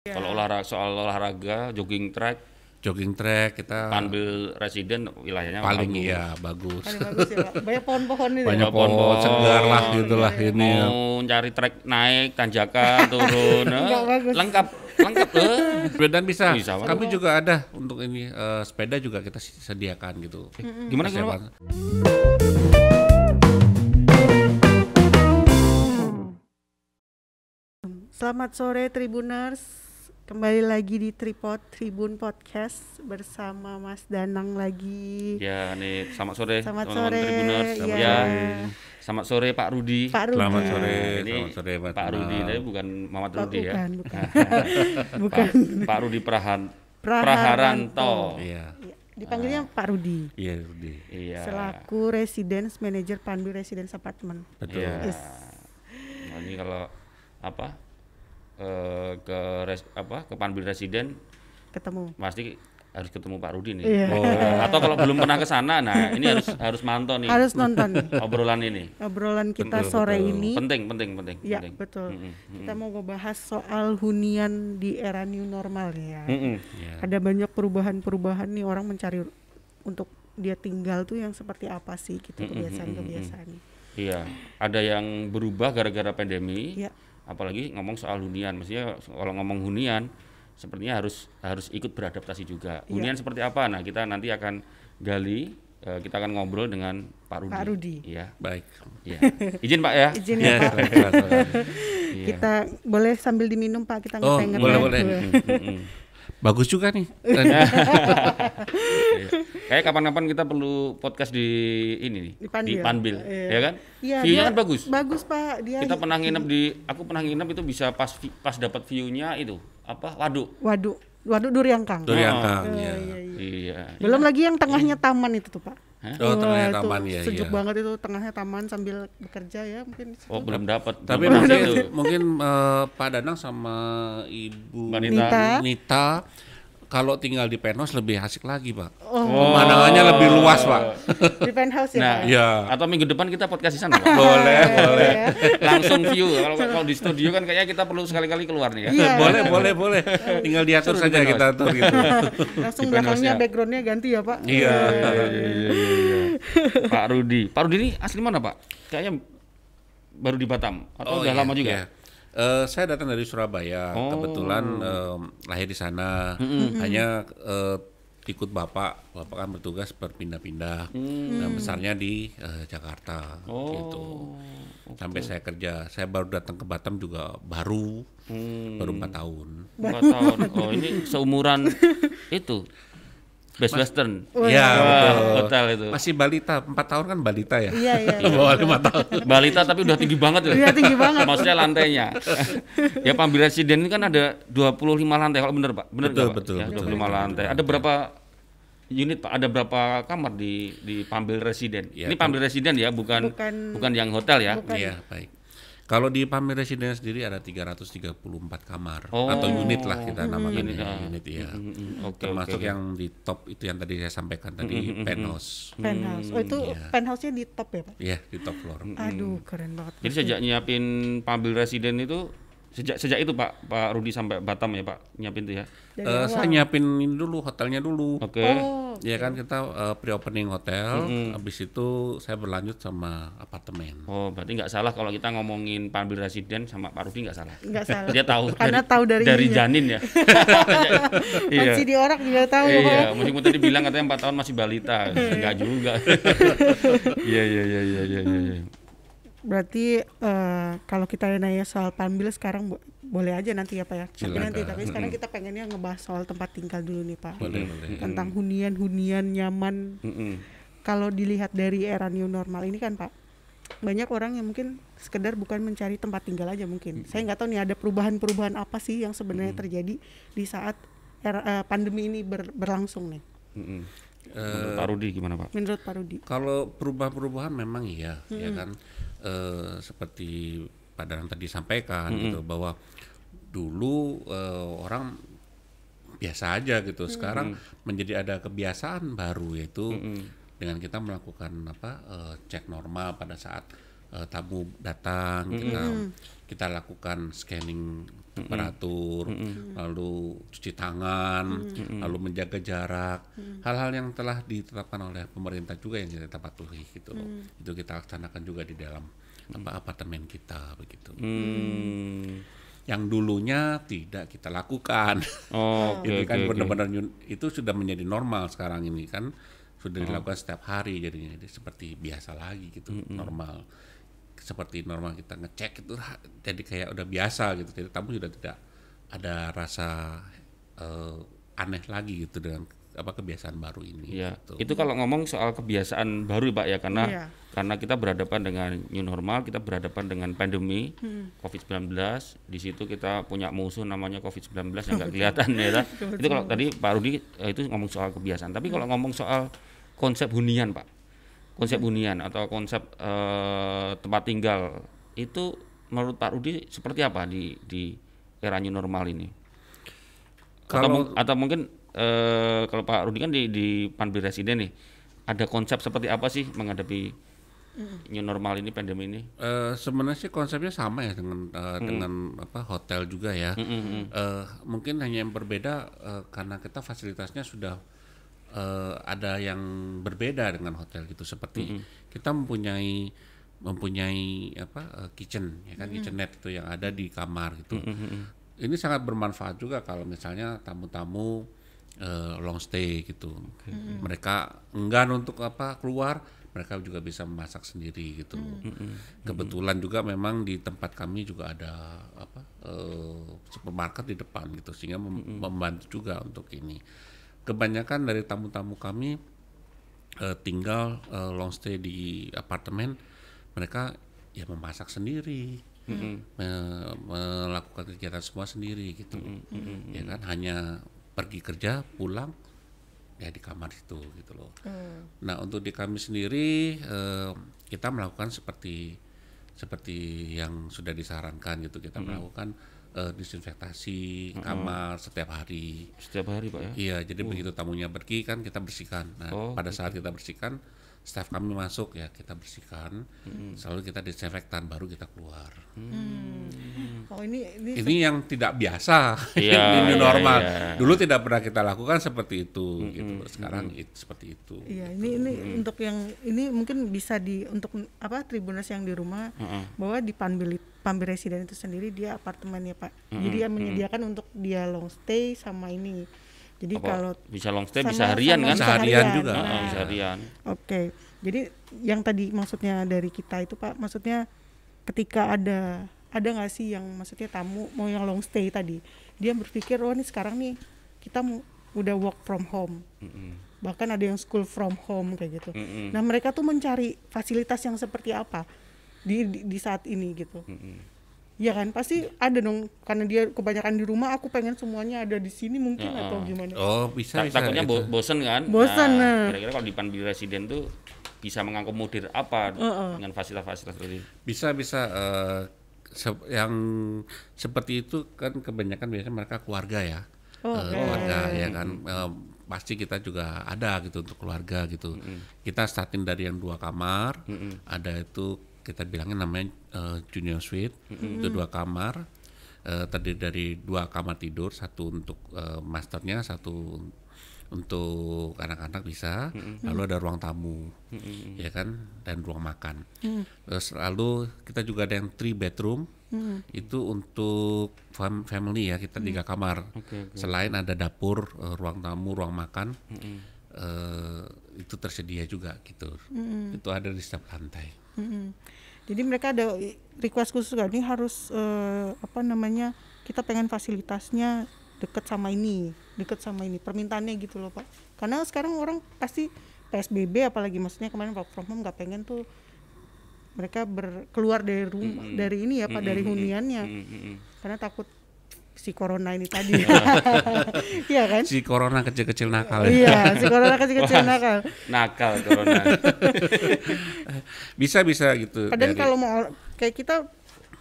Ya. Kalau olahraga soal olahraga, jogging track, jogging track kita panbil residen wilayahnya paling bagus. iya bagus. Paling bagus ya Pak. Banyak pohon-pohon ini. Banyak ya? pohon pohon. segar lah gitulah Iya, ini. ya. Mau cari trek naik, tanjakan, turun, eh, lengkap, lengkap eh. Dan bisa. Bisa. Kami juga ada untuk ini eh, sepeda juga kita sediakan gitu. Gimana Kita gimana? Pak? siapkan. Selamat sore Tribuners. Kembali lagi di Tripod Tribun Podcast bersama Mas Danang lagi. Ya nih, selamat sore Selamat teman-teman sore, Tribuners. ya. Ya, selamat sore Pak Rudi. Pak Rudi. Selamat sore, Ini selamat sore Mas Pak Rudi, tapi bukan Muhammad Oh, Rudi ya. bukan, bukan. bukan. Pak, Pak Rudi Prahan, Praharanto. Praharanto. Iya. Ya, Dipanggilnya Pak Rudi. Iya, Rudi. Iya. Selaku Residence Manager Pandu Residence Apartment. Betul. Iya. Nah, ini kalau apa eh, ke res, apa ke Panbil Residen Ketemu. pasti harus ketemu Pak Rudi nih. Iya. Oh, atau kalau belum pernah ke sana, nah ini harus harus mantau nih Harus nonton nih. obrolan ini. Obrolan kita Betul, sore betul. ini. Penting, penting, penting. Ya, penting. betul. Mm-mm, Kita mau ngebahas soal hunian di era new normal ya. Mm-mm. Iya. Ada banyak perubahan-perubahan nih orang mencari untuk dia tinggal tuh yang seperti apa sih gitu kebiasaan-kebiasaannya. Iya, ada yang berubah gara-gara pandemi. Iya. Apalagi ngomong soal hunian, maksudnya kalau ngomong hunian sepertinya harus harus ikut beradaptasi juga. Iya. Hunian seperti apa? Nah, kita nanti akan gali, eh, kita akan ngobrol dengan Pak Rudi. Pak Rudi. Iya. Baik. Iya. Izin Pak ya. Izin Iya, ya Pak. silakan. Iya. Kita boleh sambil diminum Pak kita Oh, boleh, boleh. Bagus juga nih. Iya. Kayak kapan-kapan kita perlu podcast di ini nih, Di Panbil. Panbil, Iya. ya kan? Iya, View-nya dia kan bagus. Bagus Pak, dia Kita pernah nginep di, aku pernah nginep itu bisa pas pas dapat view-nya itu apa? Waduk. Waduk, waduk Duriangkang. Duri Oh. angkang Oh, ya. iya, iya. Iya. Belum lagi yang tengahnya taman itu tuh Pak. Oh, tengahnya itu taman ya. Sejuk iya. banget itu tengahnya taman sambil bekerja ya mungkin. di situ. Oh, belum dapat. Tapi Belum mungkin, itu. mungkin eh, Pak Danang sama Ibu Mbak Nita. Nita. Kalau tinggal di penthouse lebih asik lagi, Pak. Oh, Pemandangannya lebih luas, Pak. di penthouse ya Nah, Pak. Iya. atau minggu depan kita podcast di sana, Pak. Boleh, boleh. Langsung view. Kalau kalau di studio kan kayaknya kita perlu sekali-kali keluar nih ya. Iya. boleh, boleh, boleh. Tinggal diatur Suruh di saja penthouse. kita atur gitu. Langsung Di belakangnya penthouse-nya. backgroundnya ganti ya Pak. Iya. Iya, iya, iya, iya. Pak Rudi. Pak Rudi ini asli mana, Pak? Kayaknya baru di Batam atau udah iya, lama juga? iya. Eh, saya datang dari Surabaya. Oh. Kebetulan em, lahir di sana. Hanya eh, ikut bapak. Bapak kan bertugas berpindah-pindah. Nah, besarnya di eh, Jakarta. Oh. Gitu. Sampai saya kerja. Saya baru datang ke Batam juga baru. Hmm. Baru empat tahun. Empat tahun. Oh, ini seumuran itu. Best Western. Iya, betul. hotel itu. Masih balita. Empat tahun kan balita ya. Iya iya. Di bawah lima tahun. Balita tapi udah tinggi banget ya. Iya tinggi banget. Maksudnya lantainya. ya Pambil Residen ini kan ada 25 lantai kalau benar Pak. Benar Betul, nggak, Pak? betul, Ya, betul. 25 lantai. Ada berapa unit Pak? Ada berapa kamar di di Pambil Residen? Ya, ini Pambil Residen ya, bukan Bukan- bukan, yang hotel ya. Bukan. Iya, baik. Kalau di Pamir Residence sendiri ada 334 kamar Oh. atau unit lah kita namakan Unit, ya, unit ya. Mm, mm, Oke, Termasuk oke. yang di top itu yang tadi saya sampaikan tadi penthouse. Penthouse. Oh itu Iya. penthouse-nya di top ya Pak? Iya, di top floor. Aduh keren banget. Jadi sejak nyiapin Pambil Residen itu sejak sejak itu Pak Pak Rudi sampai Batam ya Pak nyiapin itu ya. Dari awal. saya nyiapin ini dulu hotelnya dulu. Oke. Oh, Ya kan kita eh, pre-opening hotel, habis itu saya berlanjut sama apartemen. Oh, berarti nggak salah kalau kita ngomongin Pambil Residen sama Pak Rudi nggak salah. nggak salah. Dia tahu Karena tahu dari dari ininya. janin ya. iya. Masih di orang juga tahu Iya, meskipun tadi bilang katanya empat tahun masih balita, enggak juga. Iya iya iya iya iya. iya. Berarti eh, kalau kita nanya soal Pambil sekarang bo- boleh aja nanti ya Pak ya. Tapi nanti tapi sekarang kita pengennya ngebahas soal tempat tinggal dulu nih Pak. Boleh, boleh. Tentang hunian-hunian nyaman Mm-mm. kalau dilihat dari era new normal ini kan Pak banyak orang yang mungkin sekedar bukan mencari tempat tinggal aja mungkin saya nggak tahu nih ada perubahan-perubahan apa sih yang sebenarnya terjadi di saat era, eh, pandemi ini ber- berlangsung nih Mm-mm. Menurut Pak Rudi gimana Pak? menurut Pak Rudi Kalau perubahan-perubahan memang iya, ya kan. Eh, seperti Pak Danang tadi sampaikan gitu bahwa dulu eh, orang biasa aja gitu. Sekarang menjadi ada kebiasaan baru yaitu dengan kita melakukan apa eh, cek normal pada saat eh, tamu datang kita kita lakukan scanning temperatur, lalu cuci tangan, lalu menjaga jarak, hal-hal yang telah ditetapkan oleh pemerintah juga yang kita patuhi gitu loh. Itu kita laksanakan juga di dalam apa apartemen kita begitu. Hmm. Yang dulunya tidak kita lakukan. Oh, ini oke kan oke. benar-benar nyun- itu sudah menjadi normal sekarang ini kan Oh. sudah dilakukan setiap hari jadinya jadi seperti biasa lagi gitu normal seperti normal kita ngecek itu jadi kayak udah biasa gitu jadi tamu sudah tidak ada rasa eh, aneh lagi gitu dengan apa kebiasaan baru ini Iya, gitu. itu kalau ngomong soal kebiasaan baru Pak ya karena Iya. karena kita berhadapan dengan new normal, kita berhadapan dengan pandemi COVID-19. Di situ kita punya musuh namanya COVID-19 yang nggak kelihatan ya. Itu kalau tadi Pak Rudi eh, itu ngomong soal kebiasaan. Tapi kalau ngomong soal konsep hunian Pak, konsep hunian atau konsep eh, tempat tinggal itu menurut Pak Rudi seperti apa di di era new normal ini? atau, Kalau- mung- atau mungkin eh, kalau Pak Rudi kan di di Panbi Residen nih ada konsep seperti apa sih menghadapi new normal ini pandemi ini? Eh, sebenarnya sih konsepnya sama ya dengan eh, dengan apa hotel juga ya. Eh, mungkin hanya yang berbeda eh, karena kita fasilitasnya sudah eh, ada yang berbeda dengan hotel gitu. Seperti kita mempunyai mempunyai apa eh, kitchen ya kan kitchenette itu yang ada di kamar gitu. Ini sangat bermanfaat juga kalau misalnya tamu-tamu eh, long stay gitu. Mereka enggan untuk apa keluar, mereka juga bisa memasak sendiri gitu. Kebetulan juga memang di tempat kami juga ada apa eh, supermarket di depan gitu sehingga mem- membantu juga untuk ini. Kebanyakan dari tamu-tamu kami eh, tinggal eh, long stay di apartemen, mereka ya memasak sendiri. me- melakukan kegiatan semua sendiri gitu. Ya kan hanya pergi kerja pulang ya di kamar itu gitu loh. Nah untuk di kami sendiri eh, kita melakukan seperti seperti yang sudah disarankan gitu kita melakukan eh, disinfektasi kamar setiap hari Setiap hari Pak ya? Iya, jadi begitu tamunya pergi kan kita bersihkan. Nah, Oh, pada saat kita bersihkan, staff kami masuk ya kita bersihkan, selalu kita disinfektan baru kita keluar. Oh ini ini Ini yang tidak biasa, Iya, ini iya, normal. iya. Dulu tidak pernah kita lakukan seperti itu, gitu. loh. Sekarang itu seperti itu. Iya, ini ini untuk yang ini mungkin bisa di untuk apa Tribunas yang di rumah bahwa di Panbili Pambi Residen itu sendiri dia apartemen ya Pak. Jadi yang menyediakan untuk dia long stay sama ini. Jadi Apa, kalau bisa long stay, sama- bisa harian kan? Bisa harian juga. Heeh, Nah, bisa harian. Oke, jadi yang tadi maksudnya dari kita itu Pak, maksudnya ketika ada ada nggak sih yang maksudnya tamu mau yang long stay tadi, dia berpikir oh ini sekarang nih kita mau udah work from home, bahkan ada yang school from home kayak gitu. Nah mereka tuh mencari fasilitas yang seperti apa di di, di saat ini gitu. Ya kan pasti ada dong karena dia kebanyakan di rumah aku pengen semuanya ada di sini mungkin atau gimana. Oh, bisa Ta- bisa. Takutnya itu. bo- bosen kan? Bosen, Nah, nah. Kira-kira kalau di Panbi Residen tuh bisa mengakomodir apa dengan fasilitas-fasilitas tadi? bisa bisa eh, se- yang seperti itu kan kebanyakan biasanya mereka keluarga ya Eh, keluarga ya kan Eh, pasti kita juga ada gitu untuk keluarga gitu kita starting dari yang dua kamar ada itu kita bilangnya namanya eh, junior suite. Itu dua kamar. Eh, terdiri dari dua kamar tidur satu untuk eh, masternya satu untuk anak-anak bisa. Lalu ada ruang tamu ya kan dan ruang makan. Terus lalu kita juga ada yang three bedroom. Itu untuk fam- family ya kita tiga kamar. Oke, oke. selain ada dapur eh, ruang tamu ruang makan eh, itu tersedia juga gitu. Itu ada di setiap lantai. Mm-mm. Jadi mereka ada request khusus gak nih harus eh, apa namanya kita pengen fasilitasnya deket sama ini, deket sama ini permintaannya gitu loh pak. Karena sekarang orang pasti PSBB apalagi maksudnya kemarin work from home nggak pengen tuh mereka ber, keluar dari rumah dari ini ya pak dari huniannya Mm-mm. karena takut si corona ini tadi. Iya kan? si corona kecil-kecil nakal ya. Iya, si corona kecil-kecil nakal. Nakal corona. bisa bisa gitu Padahal dari- kalau mau kayak kita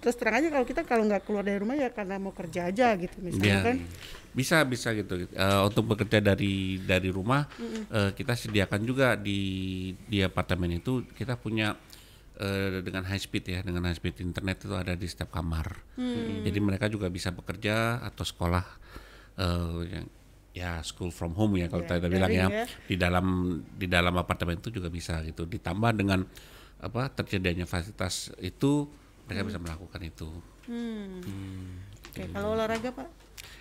terus terang aja kalau kita kalau nggak keluar dari rumah ya karena mau kerja aja gitu misalnya Iya. kan. bisa bisa gitu Eh, untuk bekerja dari dari rumah eh, kita sediakan juga di di apartemen itu kita punya eh, dengan high speed ya, dengan high speed internet itu ada di setiap kamar. Jadi mereka juga bisa bekerja atau sekolah eh, yang ya school from home ya kalau Ya, kita bilang ya, ya. di dalam di dalam apartemen itu juga bisa gitu. Ditambah dengan apa tersedianya fasilitas itu mereka bisa melakukan itu. Oke, kalau olahraga Pak?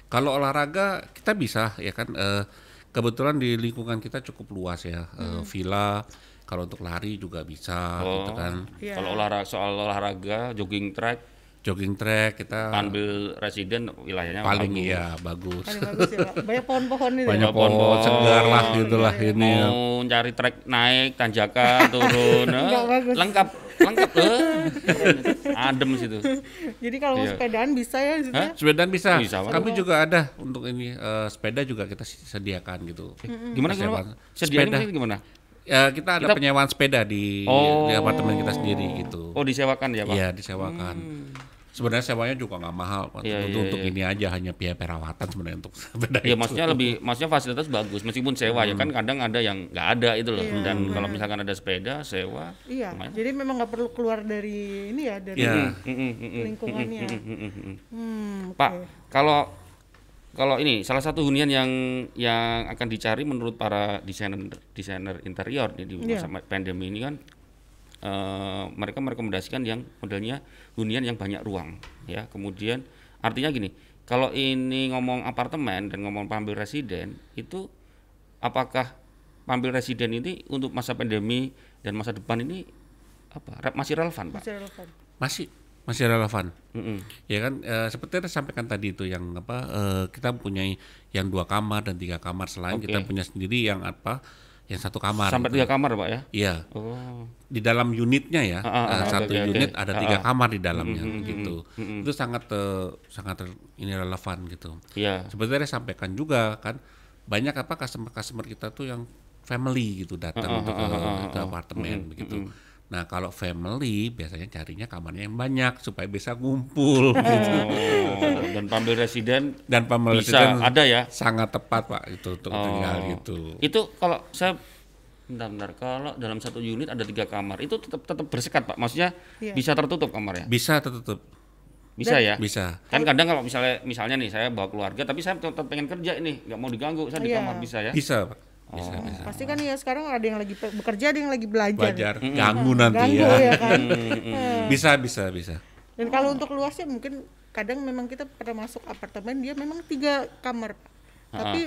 Kalau olahraga kita bisa ya kan eh, kebetulan di lingkungan kita cukup luas ya eh, villa. Kalau untuk lari juga bisa gitu kan. Iya. Kalau olahraga soal olahraga, jogging track, Jogging track kita Panbil residen wilayahnya paling bagus. iya bagus. Paling bagus ya. Banyak pohon-pohon itu. Banyak ya? Pohon, pohon segar lah Oh, gitulah iya, iya. ini ya. Mau cari trek naik, tanjakan, turun, eh, bagus. lengkap, lengkap eh. Adem situ. Jadi kalau Iya. sepedaan bisa ya di situ Hah? ya? Sepedaan bisa. Bisa. Kami juga ada untuk ini eh, sepeda juga kita sediakan gitu. Gimana Persewaan. gimana? Pak? Sedianya Sepeda. gimana? Ya, kita ada Kita- penyewaan sepeda di, Oh. di apartemen kita sendiri gitu. Oh disewakan ya Pak? Iya disewakan. Sebenarnya sewanya juga nggak mahal Pak. Iya, untuk, iya, untuk iya. ini aja hanya biaya perawatan sebenarnya untuk sepeda Iya maksudnya lebih maksudnya fasilitas bagus meskipun sewa ya kan kadang ada yang nggak ada itu loh Iya, dan kalau misalkan ada sepeda sewa Iya, lumayan. jadi memang nggak perlu keluar dari ini ya dari Iya. Mm, lingkungannya. mm, mm, mm, mm. Hmm, oke. Pak kalau kalau ini salah satu hunian yang yang akan dicari menurut para desainer desainer interior nih di Iya. masa pandemi ini kan eh, mereka merekomendasikan yang modelnya hunian yang banyak ruang ya kemudian artinya gini kalau ini ngomong apartemen dan ngomong pambil residen itu apakah pambil residen ini untuk masa pandemi dan masa depan ini apa masih relevan pak? Masih relevan. Masih masih relevan. Mm-mm. Ya kan eh, seperti yang saya sampaikan tadi itu yang apa eh, kita mempunyai yang dua kamar dan tiga kamar selain Oke. kita punya sendiri yang apa yang satu kamar. Sampai gitu. tiga kamar pak ya? Iya, Oh. di dalam unitnya ya Ah, ah, eh, ah, satu oke, oke, unit oke. ada Ah, tiga ah. kamar di dalamnya Mm, gitu. mm, mm. Itu sangat eh, sangat ini relevan gitu. Iya. Yang saya sampaikan juga kan banyak apa customer customer kita tuh yang family gitu datang Ah, untuk ah, ke, ah, ah, ke ah. apartemen Mm, begitu. mm, Nah kalau family biasanya carinya kamarnya yang banyak supaya bisa ngumpul gitu. Oh, dan pambil residen Dan family bisa resident ada ya? sangat tepat pak itu untuk Oh. tinggal gitu. Itu kalau saya bentar-bentar kalau dalam satu unit ada tiga kamar itu tetap tetap bersekat pak maksudnya Iya. bisa tertutup kamarnya Bisa tertutup, bisa ya bisa. kan kadang kalau misalnya misalnya nih saya bawa keluarga tapi saya tetap pengen kerja ini nggak mau diganggu saya di Iya. kamar bisa ya Bisa pak. Bisa, Oh. bisa. Pasti kan ya sekarang ada yang lagi bekerja, ada yang lagi belajar. Belajar, ganggu nanti Ganggu ya. ya kan. Bisa, bisa, bisa. Dan kalau untuk luasnya mungkin kadang memang kita pernah masuk apartemen dia memang tiga kamar, Pak. tapi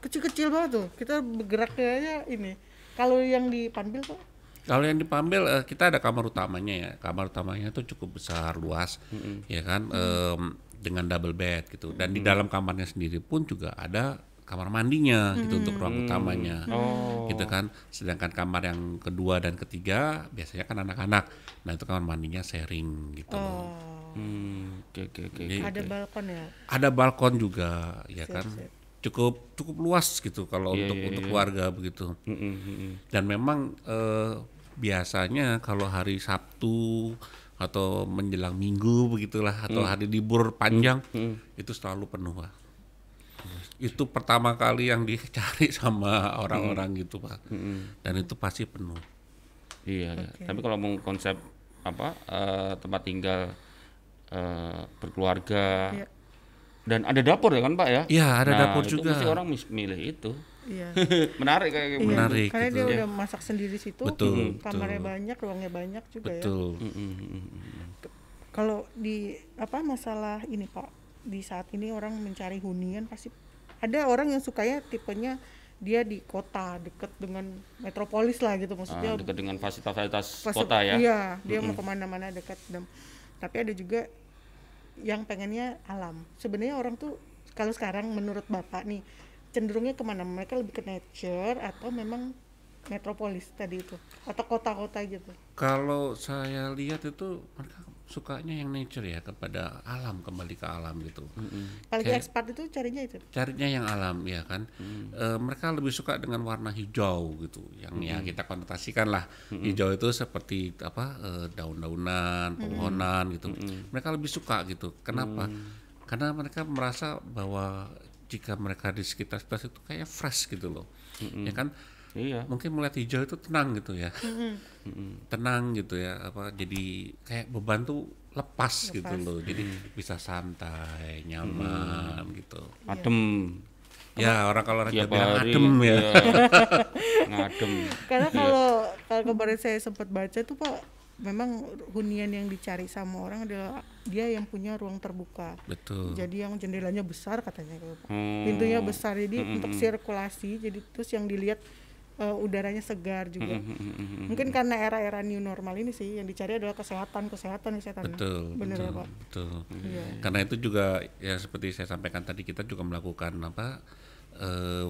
kecil-kecil banget tuh. Kita bergeraknya ini. Kalau yang di Panbil Pak, Kalau yang dipambil eh, kita ada kamar utamanya ya. Kamar utamanya itu cukup besar, luas, ya kan, em, dengan double bed gitu. Dan di dalam kamarnya sendiri pun juga ada kamar mandinya gitu untuk ruang utamanya, oh gitu kan. Sedangkan kamar yang kedua dan ketiga biasanya kan anak-anak. Nah itu kamar mandinya sharing gitu. oh, Hmm, oke oke oke Jadi- ada balkon ya. Ada balkon juga, ya Siap, kan. siap. Cukup cukup luas gitu kalau Iya, untuk iya, untuk iya. keluarga begitu. Mm, mm, mm, mm. dan memang eh, biasanya kalau hari Sabtu atau menjelang Minggu begitulah atau hari libur panjang Hmm. itu selalu penuh pak itu pertama kali yang dicari sama orang-orang gitu pak Mm-mm. dan itu pasti penuh Iya, iya. Oke. tapi kalau mau konsep apa eh, tempat tinggal eh, berkeluarga Iya. dan ada dapur ya kan pak ya? Iya, ada Nah, dapur itu juga. Mesti orang milih itu. Iya. Menarik kayak gitu. Iya, Menarik Karena gitu. dia Iya. udah masak sendiri situ. Betul, Kamarnya betul. banyak, ruangnya banyak juga ya. betul mm, mm. Kalau di apa masalah ini Pak, di saat ini orang mencari hunian pasti ada orang yang sukanya tipenya dia di kota dekat dengan metropolis lah gitu Ah, maksudnya dekat dengan fasilitas-fasilitas kota ya. Iya, dia mau ke mana-mana dekat. Dan, tapi ada juga yang pengennya alam. Sebenarnya orang tuh kalau sekarang menurut bapak nih cenderungnya ke mana? Mereka lebih ke nature atau memang metropolis tadi itu atau kota-kota gitu? kalau saya lihat itu mereka sukanya yang nature ya kepada alam kembali ke alam gitu. Apalagi Kayak- ekspat itu carinya itu. carinya yang alam ya kan? Eh, mereka lebih suka dengan warna hijau gitu yang ya kita konotasikan lah. Hijau itu seperti apa eh, daun-daunan pepohonan gitu. Mereka lebih suka gitu. Kenapa? Karena mereka merasa bahwa jika mereka di sekitar sekitar itu kayak fresh gitu loh. Ya kan Iya. mungkin melihat hijau itu tenang gitu ya tenang gitu ya apa jadi kayak beban tuh lepas, gitu loh jadi bisa santai nyaman gitu Adem. ya orang kalau orang Tiap Jawa bilang hari. adem ya iya. Ngadem. Karena kalau kalau kemarin saya sempat baca tuh Pak, memang hunian yang dicari sama orang adalah dia yang punya ruang terbuka. betul Jadi yang jendelanya besar katanya gitu, Pak. Hmm. Pintunya besar jadi untuk sirkulasi jadi terus yang dilihat eh, udaranya segar juga. Hmm, Mungkin karena era-era new normal ini sih yang dicari adalah kesehatan, kesehatan, kesehatan. betul Bener ya, betul Pak. betul Iya. karena itu juga ya seperti saya sampaikan tadi kita juga melakukan apa eh,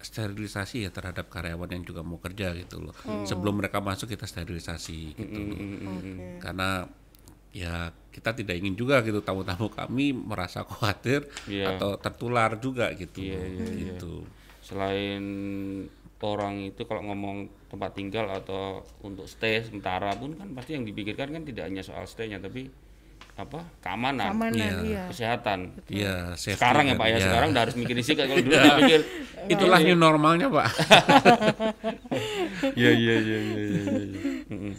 sterilisasi ya terhadap karyawan yang juga mau kerja gitu loh Oh. sebelum mereka masuk kita sterilisasi gitu loh Oke. karena ya kita tidak ingin juga gitu tamu-tamu kami merasa khawatir Iya. atau tertular juga gitu loh, iya, iya. gitu Selain orang itu kalau ngomong tempat tinggal atau untuk stay sementara pun kan pasti yang dipikirkan kan tidak hanya soal stay-nya tapi apa keamanan, Keamanan, iya. kesehatan. Iya, safety Sekarang ya kan, Pak ya, iya. sekarang udah harus mikirin sih kalau dulu dia mikir itulah new normalnya pak Iya iya iya iya iya. iya. Mm-mm.